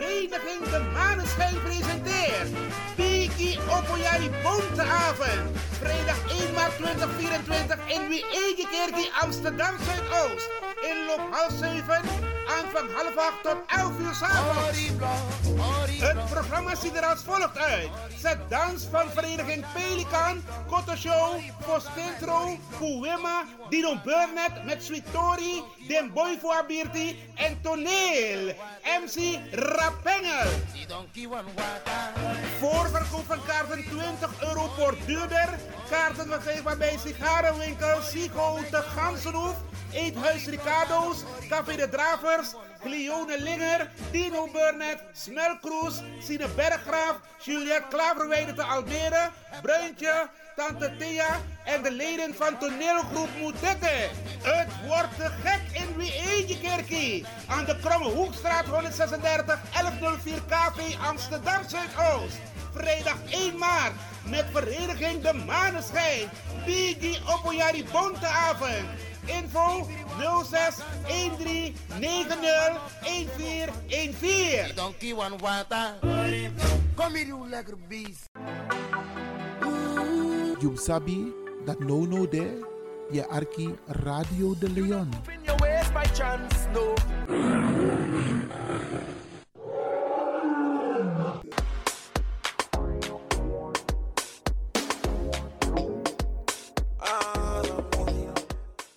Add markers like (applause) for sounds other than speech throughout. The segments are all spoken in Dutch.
Vereniging De Maneschijn presenteert Piki Opoyari Bonteavond. Vrijdag 1 maart 2024 in Wiegekerkie Amsterdam Zuidoost. Inloop half 7, aanvang half 8 tot 11 uur s'avonds. Het programma ziet er als volgt uit. Zet dans van vereniging Pelikan, Koto Show, Postintro, Kuwema, Dino Burnett met Sweet Tori, Den Boy voor en Toneel. MC Rapengel. Voorverkoop van kaarten 20 euro voor duurder. Kaarten verkrijgbaar bij sigarenwinkel Sigo de Gansenhoef. Eethuis Ricardo's, Café de Dravers, Cleone Linger, Dino Burnett, Smelkroes, Sine Berggraaf, Juliette Klaverweide te Almere, Bruintje, Tante Thea en de leden van toneelgroep Moetette. Het wordt gek in Wiegekerkie. Aan de Kromme Hoekstraat 136 1104 KV Amsterdam Zuidoost. Vrijdag 1 maart met vereniging De Maneschijn. Bigi Opoyari Bonteavond. Info 06 13 90 1414. Donkey one water. Kom hier, you lekker beest. You sabi that no no there, je arki Radio de Leon.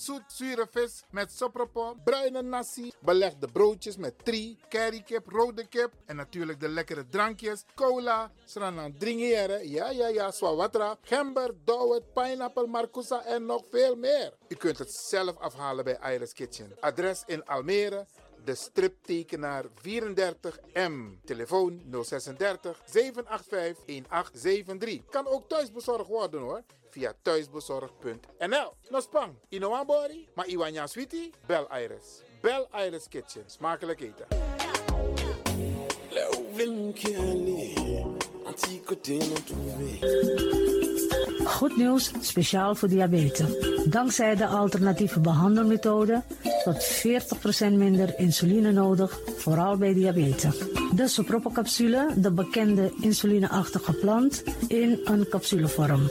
zoet zure vis met sopropo, bruine nasi, belegde broodjes met tri, currykip, rode kip en natuurlijk de lekkere drankjes, cola, sranan dringeren, ja ja ja, swawatra, gember, dowet, pineapple, marcousa en nog veel meer. U kunt het zelf afhalen bij Iris Kitchen. Adres in Almere, de striptekenaar 34M. Telefoon 036 785 1873. Kan ook thuisbezorgd worden hoor. Via thuisbezorgd.nl. No spang, ino body, maar iwanya sweetie, bel Iris. Bel Iris Kitchen. Smakelijk eten. Goed nieuws, speciaal voor diabetes. Dankzij de alternatieve behandelmethode tot 40% minder insuline nodig, vooral bij diabetes. De sopropocapsule, de bekende insulineachtige plant, in een capsulevorm.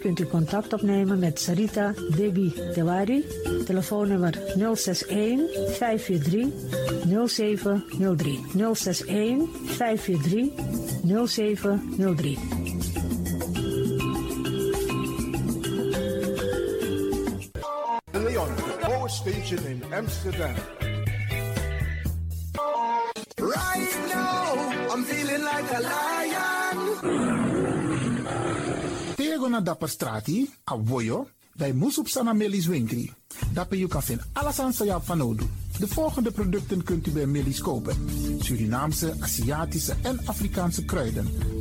kunt u contact opnemen met Sarita Debi Dewari. Telefoonnummer 061 543 0703. 061 543 0703. De Leon, Power Station in Amsterdam. Feeling like a lion. Tego na dapper strati, a voyo, dai musup sana melis winkri. Dapper you kan vinden alles aan sa van nodu. De volgende producten kunt u bij Millie's kopen. Surinaamse, Aziatische en Afrikaanse kruiden.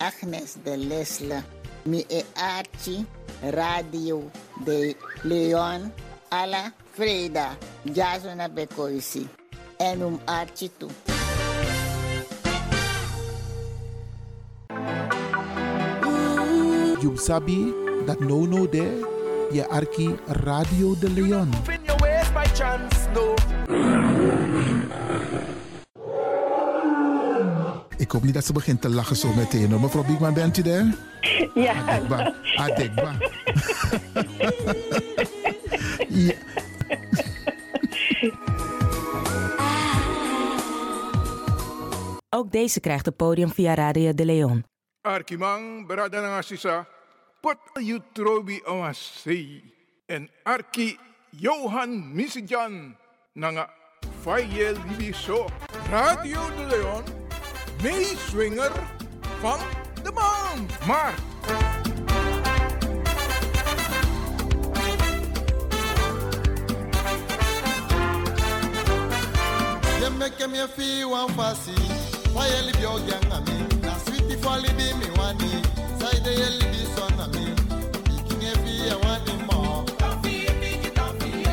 Agnes de Lesle, mi e Archie, Radio de Leon, Ala Freda, Jazona Bekoisi, en um Archie toe. You sabi that no no there, je arki Radio de Leon. Ik hoop niet dat ze begint te lachen zo meteen. hoor. Mevrouw Biekman, bent u daar? Ja. Adekba. Adekba. (laughs) ja. Ook deze krijgt het podium via Radio de Leon. Arkimang berada nga sisa pot you trobi awasi en Arki Johan Misijan nanga Faye Libiso Radio de Leon meeswinger van de maand maar You make me feel one fussy. Why you live your young a me? Na sweetie for libi me wani. Side you libi son a me. Picking a fee I want him more.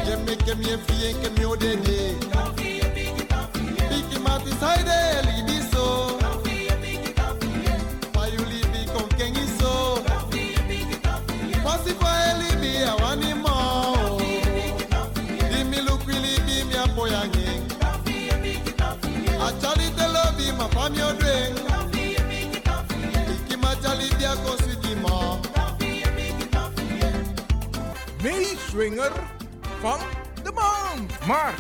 You make me feel que me odede. Picking my side lobi ma fam yo drink. Iki ma chali dia ko sweetie ma. meeswinger van de maand maar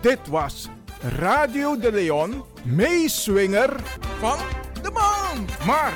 dit was Radio de Leon meeswinger van de maand. Maar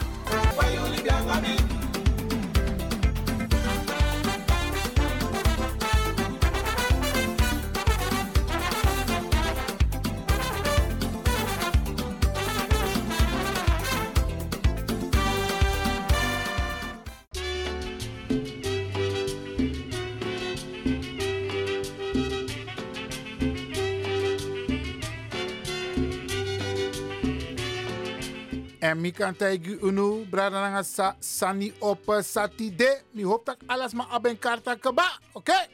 En mi kan tegi unu, brada sa, sani op sati de. Mi hoop dat alles maar aben karta keba, oké?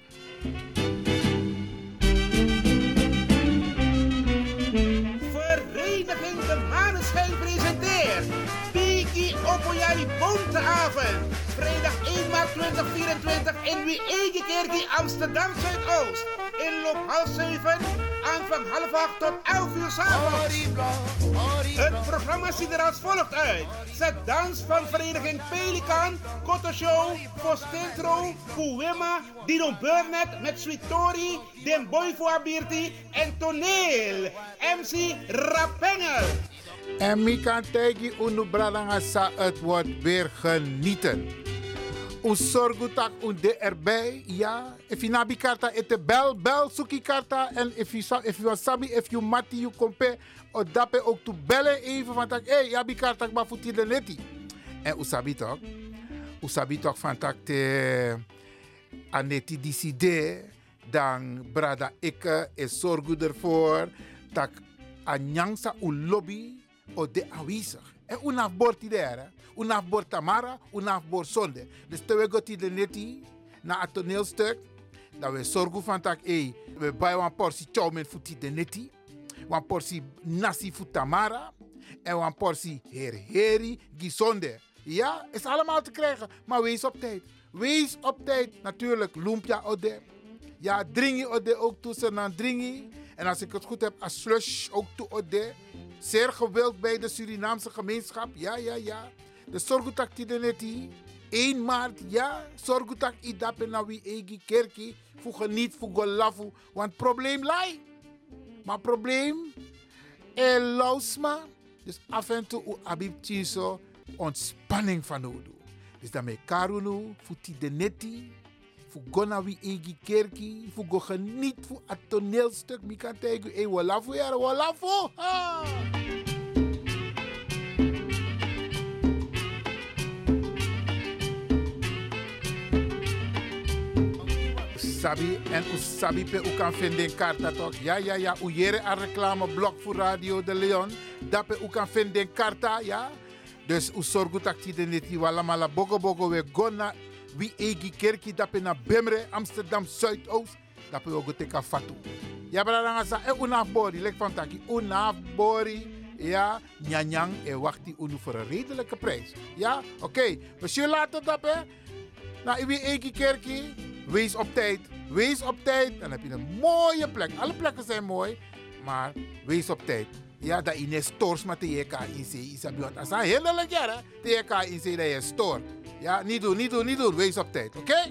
Vereniging de Maneschijn presenteert Piki Opoyai Bonteavond. Vrijdag 1 maart 2024 in Wiegekerkie Amsterdam Zuidoost. Inloop half 7, aanvang half 8 tot 11 uur s'avonds. Het programma ziet er als volgt uit. Zet dans van vereniging Pelikan, Koto Show, Kuwema, Dino Burnett met Sweet Tori, Den Boy voor Abirti en Toneel. MC Rapengel. En mi kan tegi unu brada nanga sa, het wordt weer genieten. U zorgu tak u de erbij, ja. If you nabi karta ete bel, bel suki karta. En if you, if you sabi, if you mati, you kompe, o dape ook to bellen even van tak, hey, yabi karta ba futi de neti. En u sabi toch? U sabi toch van tak te aneti diside, dan brada ikke is zorgu ervoor, tak anyangsa u lobby o de aanwezig. En unaf borti there, unaf bord Tamara, unaf bord Zonde. Dus te we goti de neti, na het toneelstuk, dat we zorgen van tak, hey, we bij een portie chow met futi de neti, een portie nasi voor Tamara, en een portie her heri gisonde. Ja, is allemaal te krijgen, maar wees op tijd. Wees op tijd. Natuurlijk, lumpia ode. Ja, dringi ode ook tussen dan dringi. En als ik het goed heb, als slush ook toe ode. Zeer gewild bij de Surinaamse gemeenschap. Ja, ja, ja. De zorgutak die de neti. 1 maart, ja. Zorgutak idape na wie egi kerki. Voor geniet, voor golafu. Want probleem lai. Maar probleem, e lausma. Dus af en toe, abib ontspanning van nodig. Dus daarmee karunu, voor de neti. Voor wie egi kerki. Voor go geniet, voor het toneelstuk. Mi kan tegen e walafu, ja, walafu. Ha! sabi en u sabi pe u kan vinden karta toch? Ja, ja, ja. U jere een reclameblok voor Radio de Leon. Dat pe u kan vinden karta, ja. Dus u zorgt dat je niet die wala mala bogo bogo we gonna wie egi kerki dat pe na Bemre Amsterdam Zuidoost. Dat pe ook teka fatu. Ja, brada ngasa e unaf bori lek van taki unaf bori. Ja, nyanyang e wachti unu voor een redelijke prijs. Ja, oké. Zullen laten dat hè. Nou, wie egi kerki. Wees op tijd. Wees op tijd. Dan heb je een mooie plek. Alle plekken zijn mooi. Maar wees op tijd. Ja, dat je stores met de JK in. Isabi, want als een hele leuk jaar, hè. De JK in zee dat je store. Ja, niet doen, niet doen, niet doen. Wees op tijd, oké?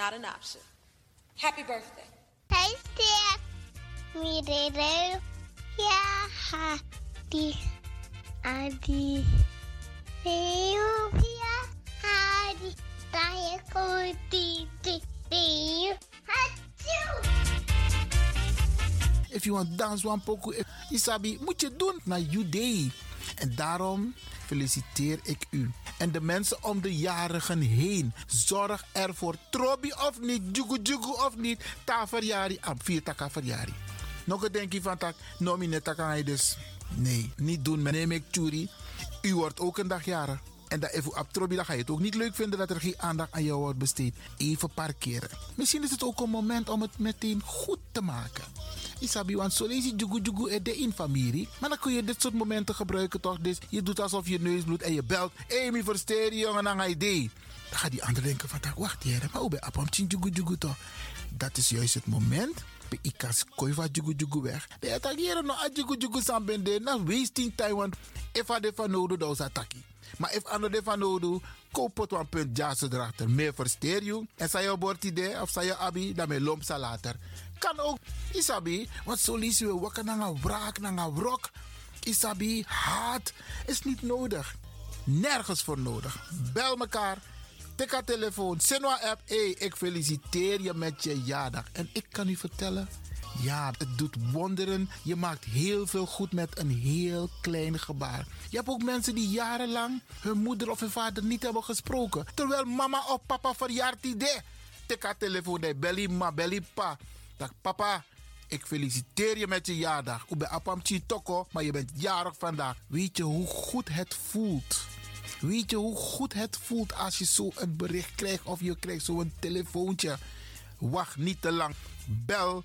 Not an option. Happy birthday. Hey, Steph. Me, Rere. Yeah, Hadi. Adi. Eeuw, ja, Hadi. Taya koti, ti, ti. Hatsjoe. if you want dance one pokoe, if- isabi, moet je doen naar you day. En daarom feliciteer ik u. En de mensen om de jarigen heen. Zorg ervoor. Trobi of niet, jugu jugu of niet. Ta verjari, vier taka. Nog een denkje van tak, nomine taka dus. Nee, niet doen. Neem ik churi. U wordt ook een dag jarig. En dat even op Trobi, dan ga je het ook niet leuk vinden dat er geen aandacht aan jou wordt besteed. Even parkeren. Misschien is het ook een moment om het meteen goed te maken. Isabi, want zo lees je jugu jugu in de in familie. Maar dan kun je dit soort momenten gebruiken toch? Dus je doet alsof je neus bloedt en je belt. Me versteer jongen, je idee. Dan gaat die ander denken van, wacht hier, maar hoe ben je jugu jugu toch? Dat is juist het moment. Bij ikas koi van jugu jugu weg. De attackeren no a jugu jugu sambende. Na wasting time, want de van nodig, dan is attackie. Maar if ander de van nodig, koop het een punt jazz erachter. Meer versteer je. En zei je bord idee of zei je abi, dan me lomp later. Kan ook, isabi, want zo lees je wakker naar een wraak, naar een wrok. Isabi, haat is niet nodig. Nergens voor nodig. Bel elkaar. Tik haar telefoon. Sinwa app. Hey, ik feliciteer je met je jaardag. En ik kan u vertellen. Ja, het doet wonderen. Je maakt heel veel goed met een heel klein gebaar. Je hebt ook mensen die jarenlang hun moeder of hun vader niet hebben gesproken. Terwijl mama of papa verjaart idee. Tik haar telefoon. Nee, belly ma, belly pa. Dag papa, ik feliciteer je met je jaardag. Ik ben apam toko, maar je bent jarig vandaag. Weet je hoe goed het voelt? Weet je hoe goed het voelt als je zo een bericht krijgt of je krijgt zo'n telefoontje? Wacht niet te lang. Bel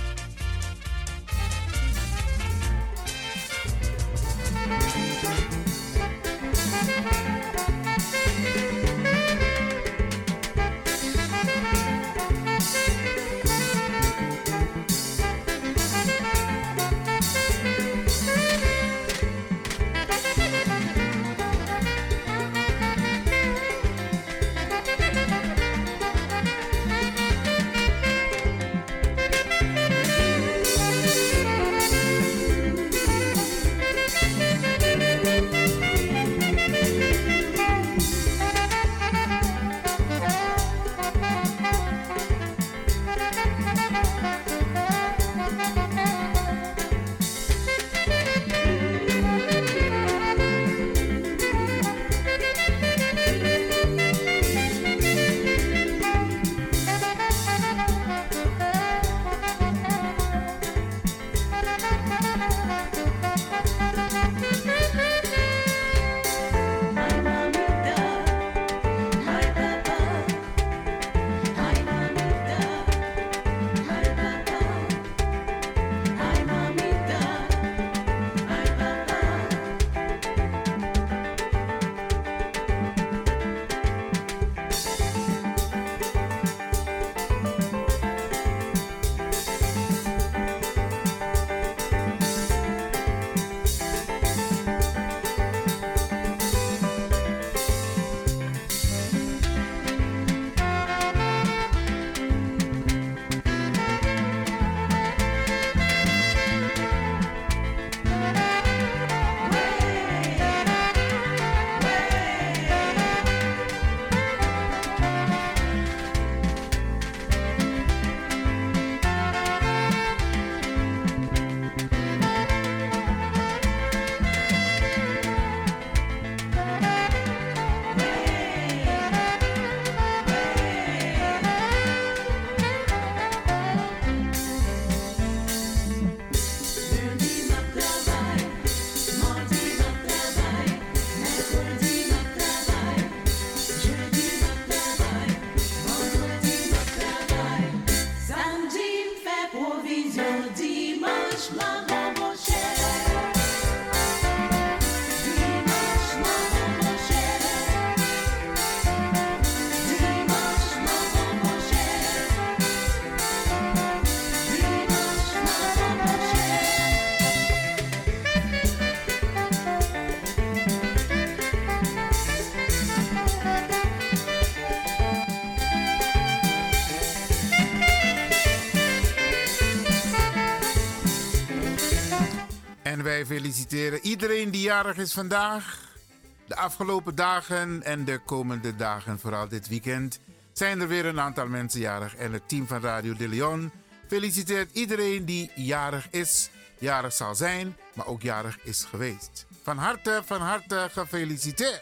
Bye. Wij feliciteren iedereen die jarig is vandaag. De afgelopen dagen en de komende dagen, vooral dit weekend, zijn er weer een aantal mensen jarig. En het team van Radio de Leon feliciteert iedereen die jarig is, jarig zal zijn, maar ook jarig is geweest. Van harte, van harte gefeliciteerd.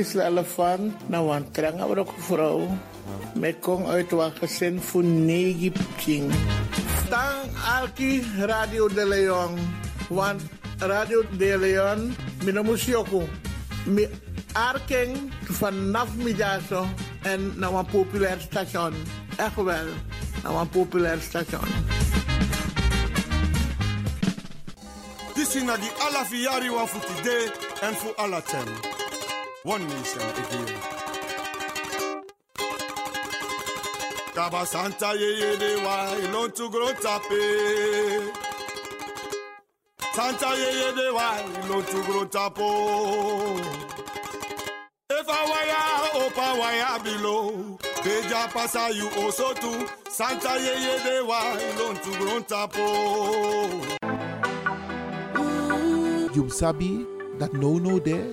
Zo, Gisela Elefant, nou een vrouw. Met kong uit wat gezin voor pching. Tang Alki Radio de Leon. Want Radio de Leon, mina musioko. Mi arking vanaf middago en naar een populair station. Echt wel, naar een populair station. This is die alla fiari wa for today and for alla time. One nation again. Kaba Santa ye ye de wa ilon to grow tape. Santa ye ye de wa ilon to grow tapo. If I wire opa wire below. Beja pasa you also too. Santa ye ye de wa ilon to grow tapo. You sabi that no no there,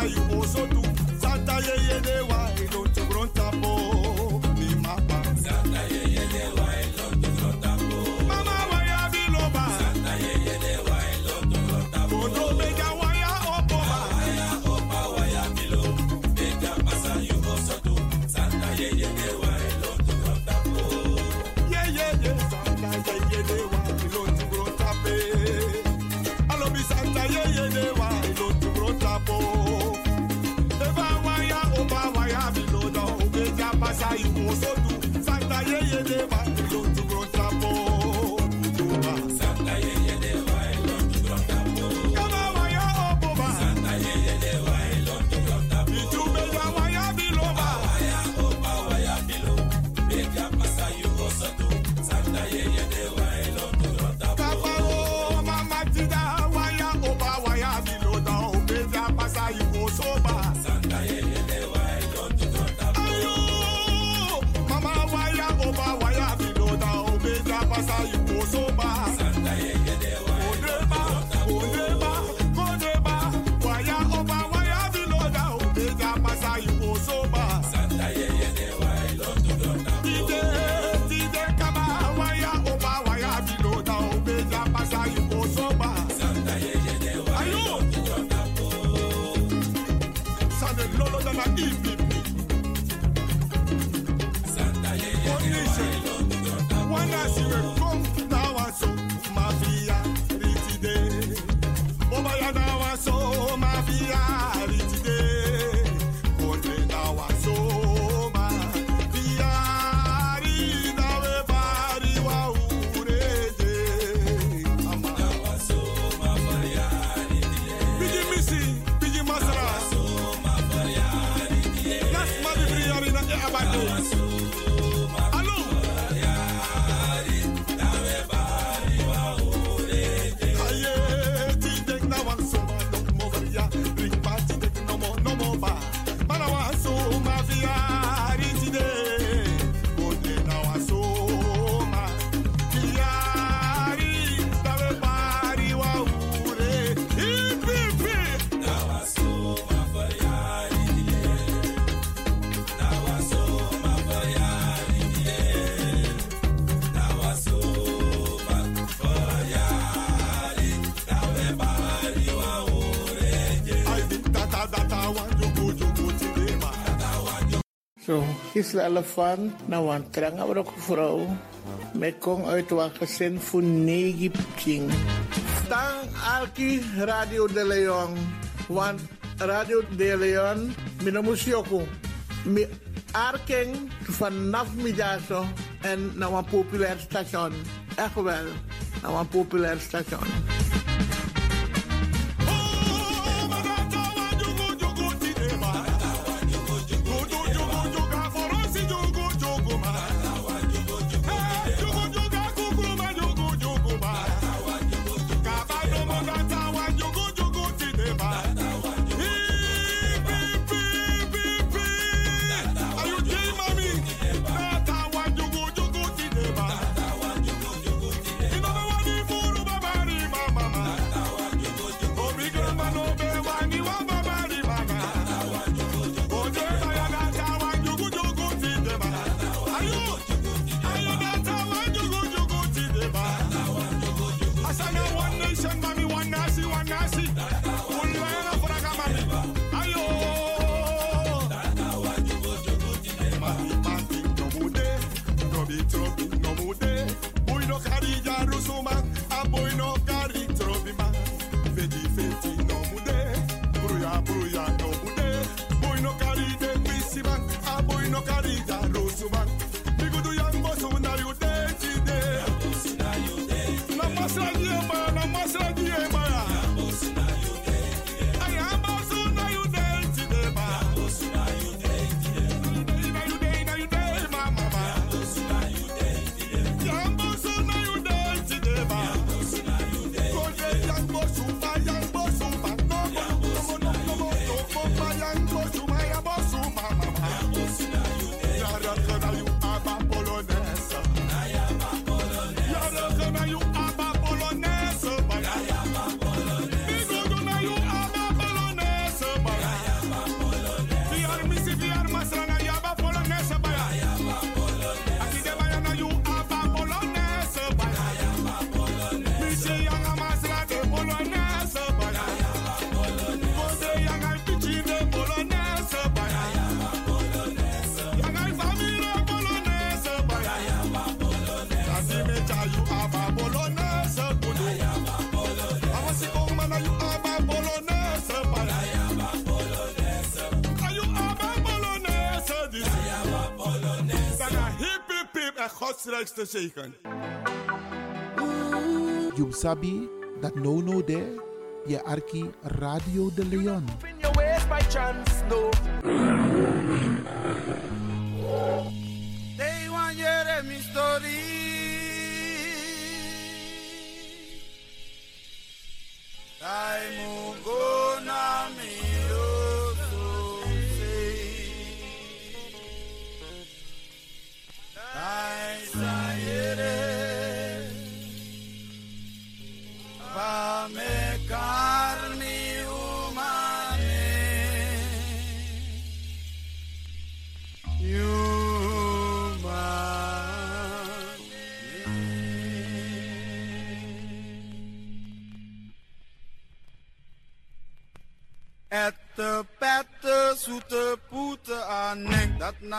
Santa you also do. Santa yeah is de elefant na wan trang vrouw. Met kong uit wan gezin voor negi king. Tang alki Radio de Leon. Want Radio de Leon, mijn musjoku. Mi arking vanaf middags en naar een populair station. Echt wel, naar een populair station. verde e te dat You sabi that no no there, je arki Radio de Leon.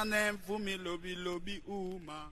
Jerusalem, fumi lobi lobi uma.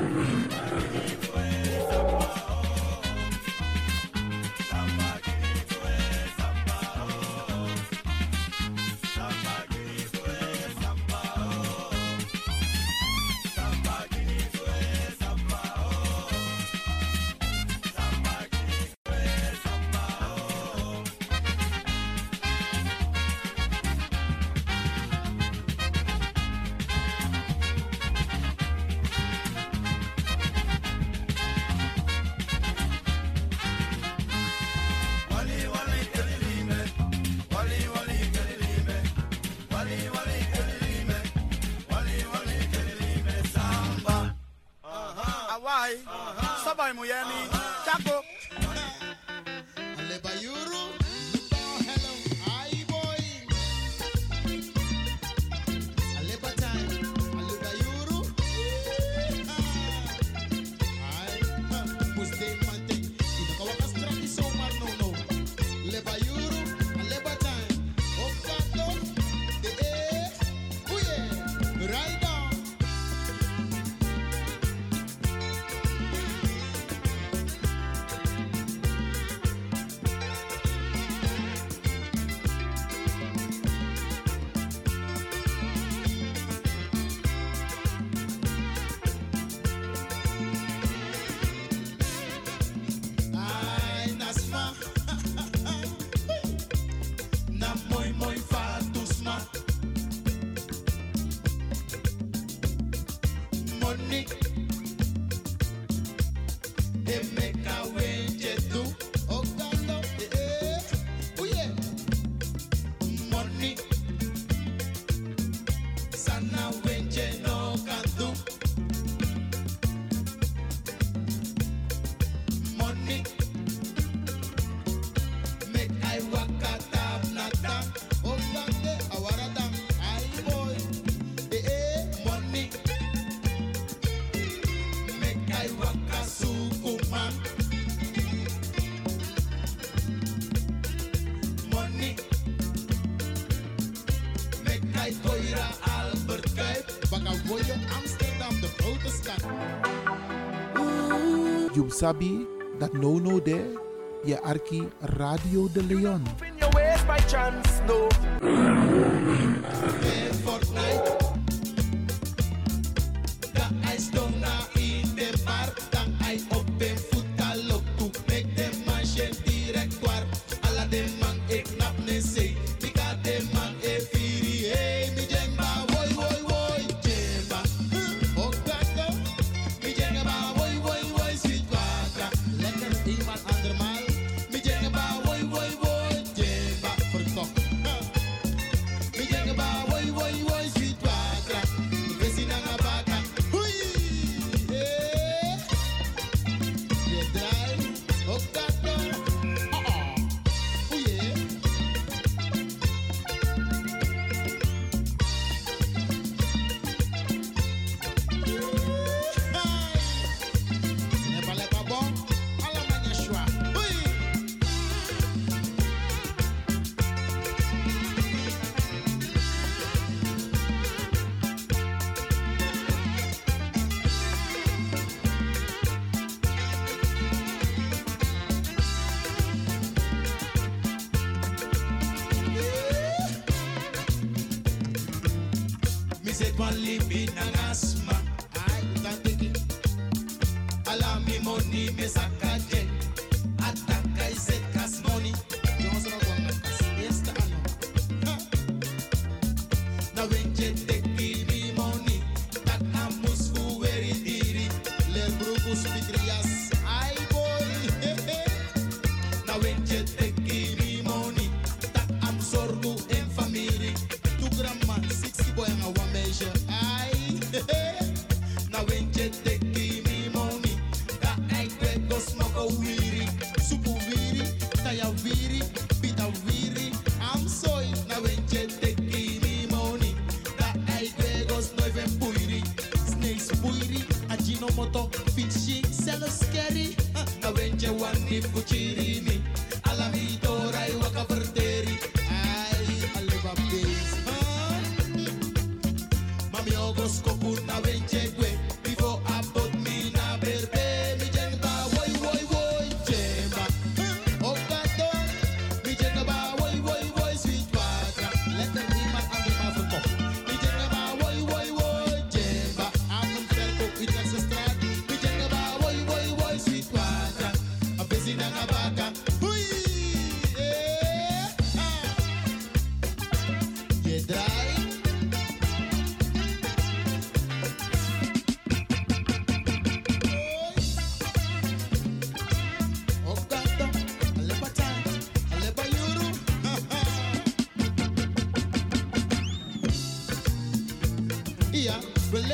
Sabi that no no there, je arki Radio de Leon.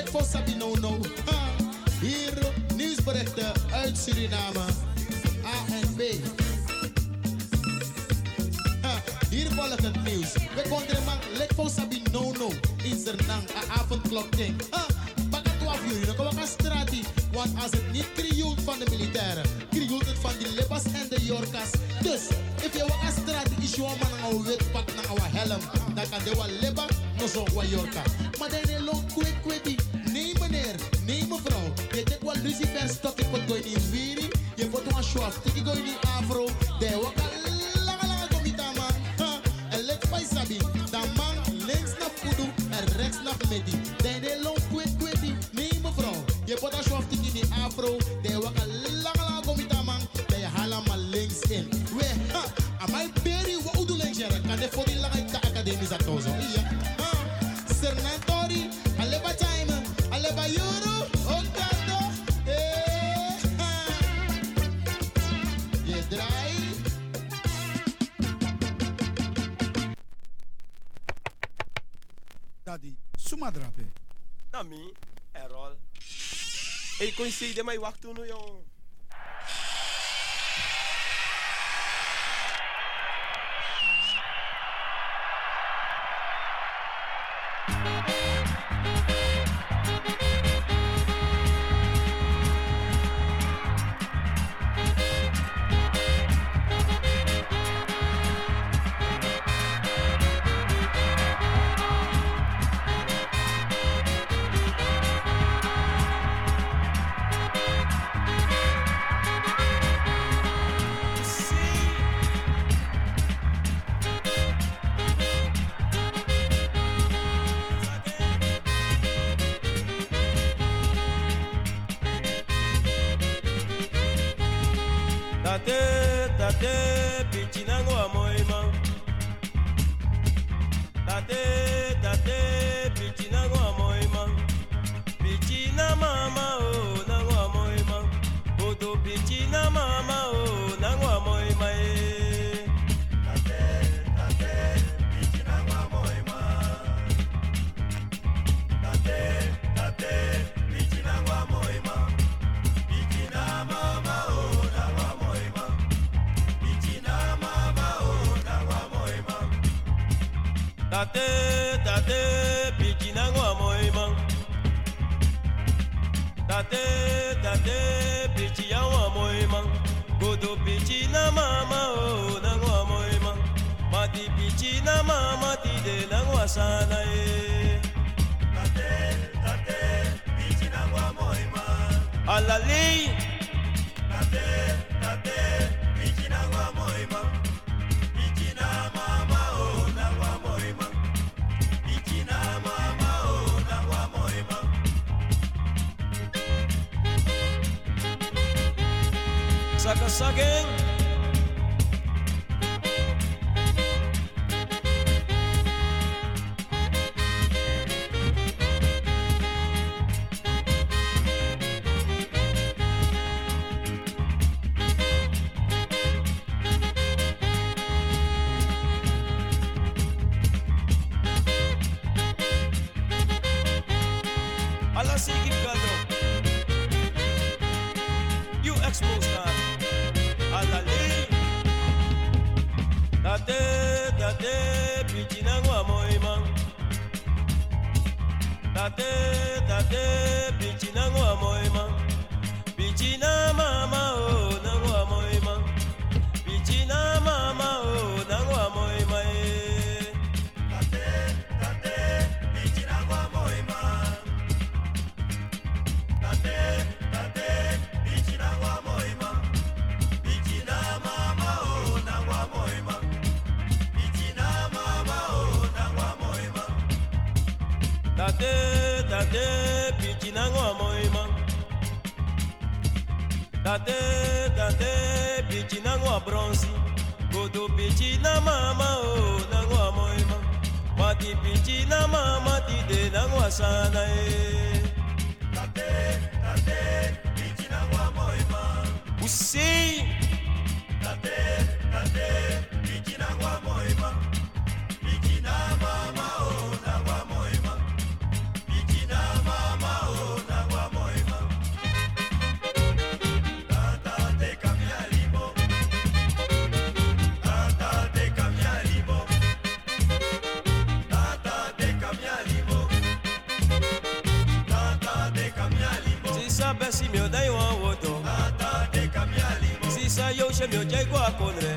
force Hey, coincide mai waktu nu yung. sucker sucking. acordé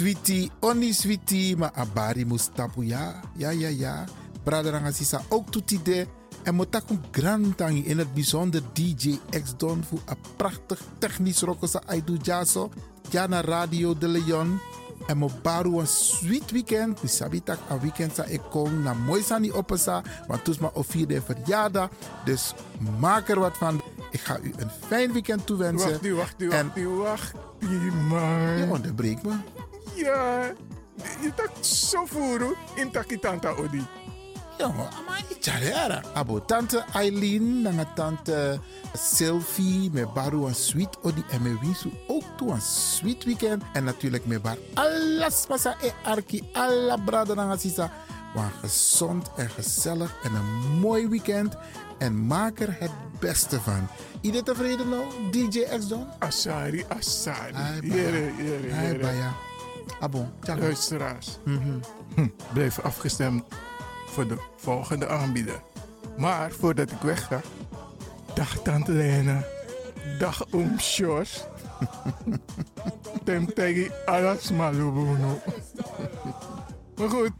Botro switi, oni switi, ma abari mustapu ya. Ja, ja, ja. Braderanga sisa ook toetide. En motakum grantangi in het bijzonder DJ X-Don voor een prachtig technisch rokosa Aidu Jaso. Jana Radio de Leon. En mo baru een sweet weekend. Mi sabitak een weekend sa ik kom na mooi sani opesa. Want toes ma of vierde verjaardag. Dus maak er wat van. Ik ga u een fijn weekend toewensen. Wacht, wacht, wacht, En- wacht, man. Je onderbreekt me. Ja, je tak zo voeren in takitanta odi. Jongen, maar Charera. Abo tante Eileen, nanga tante Sylvie, met baru een sweet odi en me wisu ook toe een sweet weekend. En natuurlijk met bar alles pasa e arki, alla brada nanga sisa. Maar gezond en gezellig en een mooi weekend. En maak er het beste van. Iedereen tevreden nou, DJ X Don? Asari, Asari. Jere, baya. jere, jere. Abo, tjaka. Luisteraars, Mhm. hm, blijf afgestemd voor de volgende aanbieder. Maar voordat ik weg ga, dag Tante Lena, dag Oom Sjors. (laughs) Tem tegi alas malubuno. Maar goed,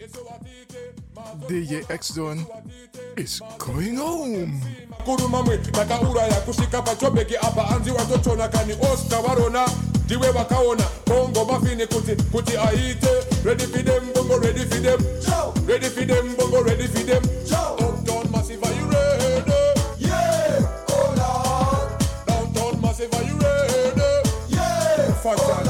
DJ X-Don is going home. kuruma mwe takauraya kusvika pachobheki apa anzi watochona kani osta varona The way bongo mafini kuti kuti aite. Ready for them, bongo ready for them. Ready for them, bongo ready for them. Uptown massive, are you ready? Yeah, Lord. Downtown massive, are you ready? Yeah, fat Charles.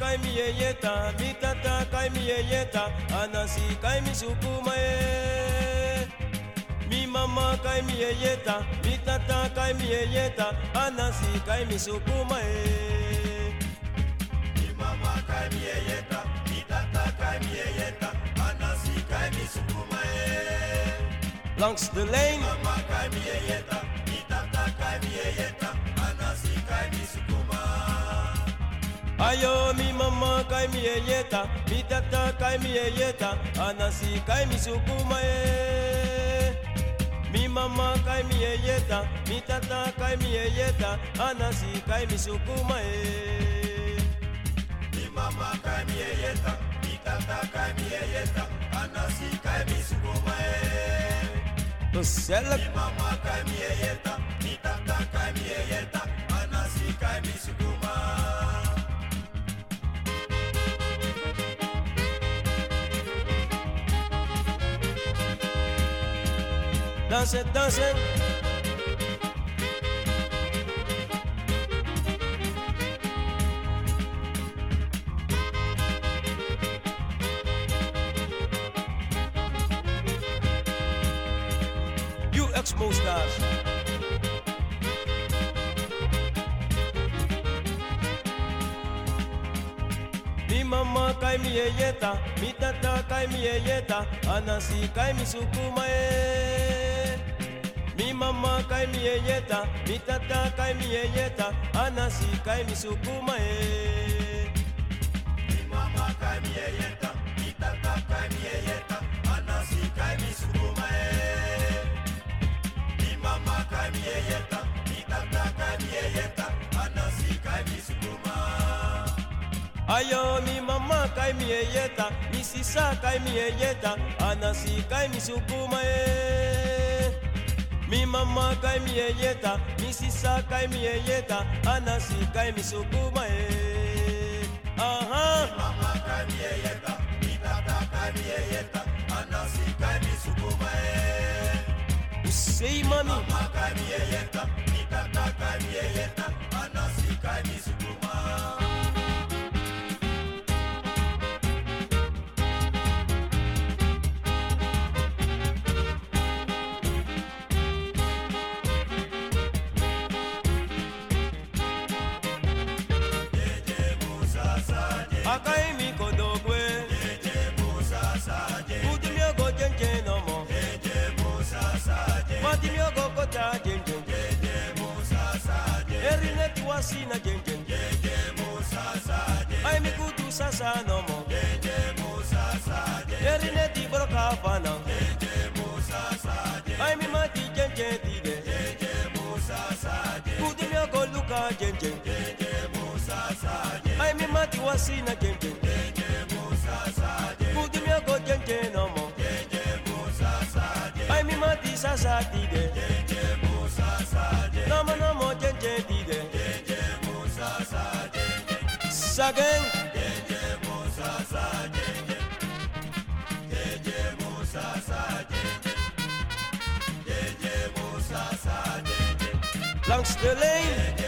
Kai mi yeyeta, mi tata kai mi yeyeta, anasi kai mi. Mi mama kai mi yeyeta, mi tata kai mi yeyeta, anasi kai mi. Mi mama kai mi yeyeta, mi tata kai mi yeyeta, anasi kai mi. Langs de lijn. Mama kai mi yeyeta, Ayo mi mama kai mi yeyeta, mi tata kai mi yeyeta, anasi kai mi sukuma e. Mi mama kai mi yeyeta, mi tata kai mi yeyeta, anasi kai mi sukuma e. Mi mama kai mi yeyeta, mi tata kai mi yeyeta, anasi kai mi sukuma e. Gezellig. Mi mama kai mi yeyeta, mi tata kai mi yeyeta, anasi kai mi sukuma. Dansen, dansen. You. Mi mama kai mi yeyeta, mi tata kai mi yeyeta, anasi kai mi sukuma e. Mi mama kai mi yeyeta, mi tata kai mi yeyeta, anasi kai mi sukuma e. Mi mama kai mi yeyeta, mi tata kai mi yeyeta, anasi kai mi sukuma e. Mi mama kai mi yeyeta, mi tata kai mi yeyeta, anasi kai mi sukuma. Mi mama kai mi yeyeta, mi sisa kai mi yeyeta, anasi kai mi sukuma e. Mi mama kai mi yeyeta, mi sisa kai mi yeyeta, anasi kai mi sukuma e. Aha. Mi mama kai mi yeyeta, mi tata kai mi yeyeta, anasi kai mi never seen again. Gen. Ay mi kutu sasa no mo. Yeri ne ti bro kafana. Ay mi mati gen gen ti de. Kutu mi ako luka gen gen. Ay mi mati wasina gen gen. Kutu mi ako gen no mo. Ay mi mati sasa ti de. again. Jeje Musa sa Musa sa Musa sa. Langs de.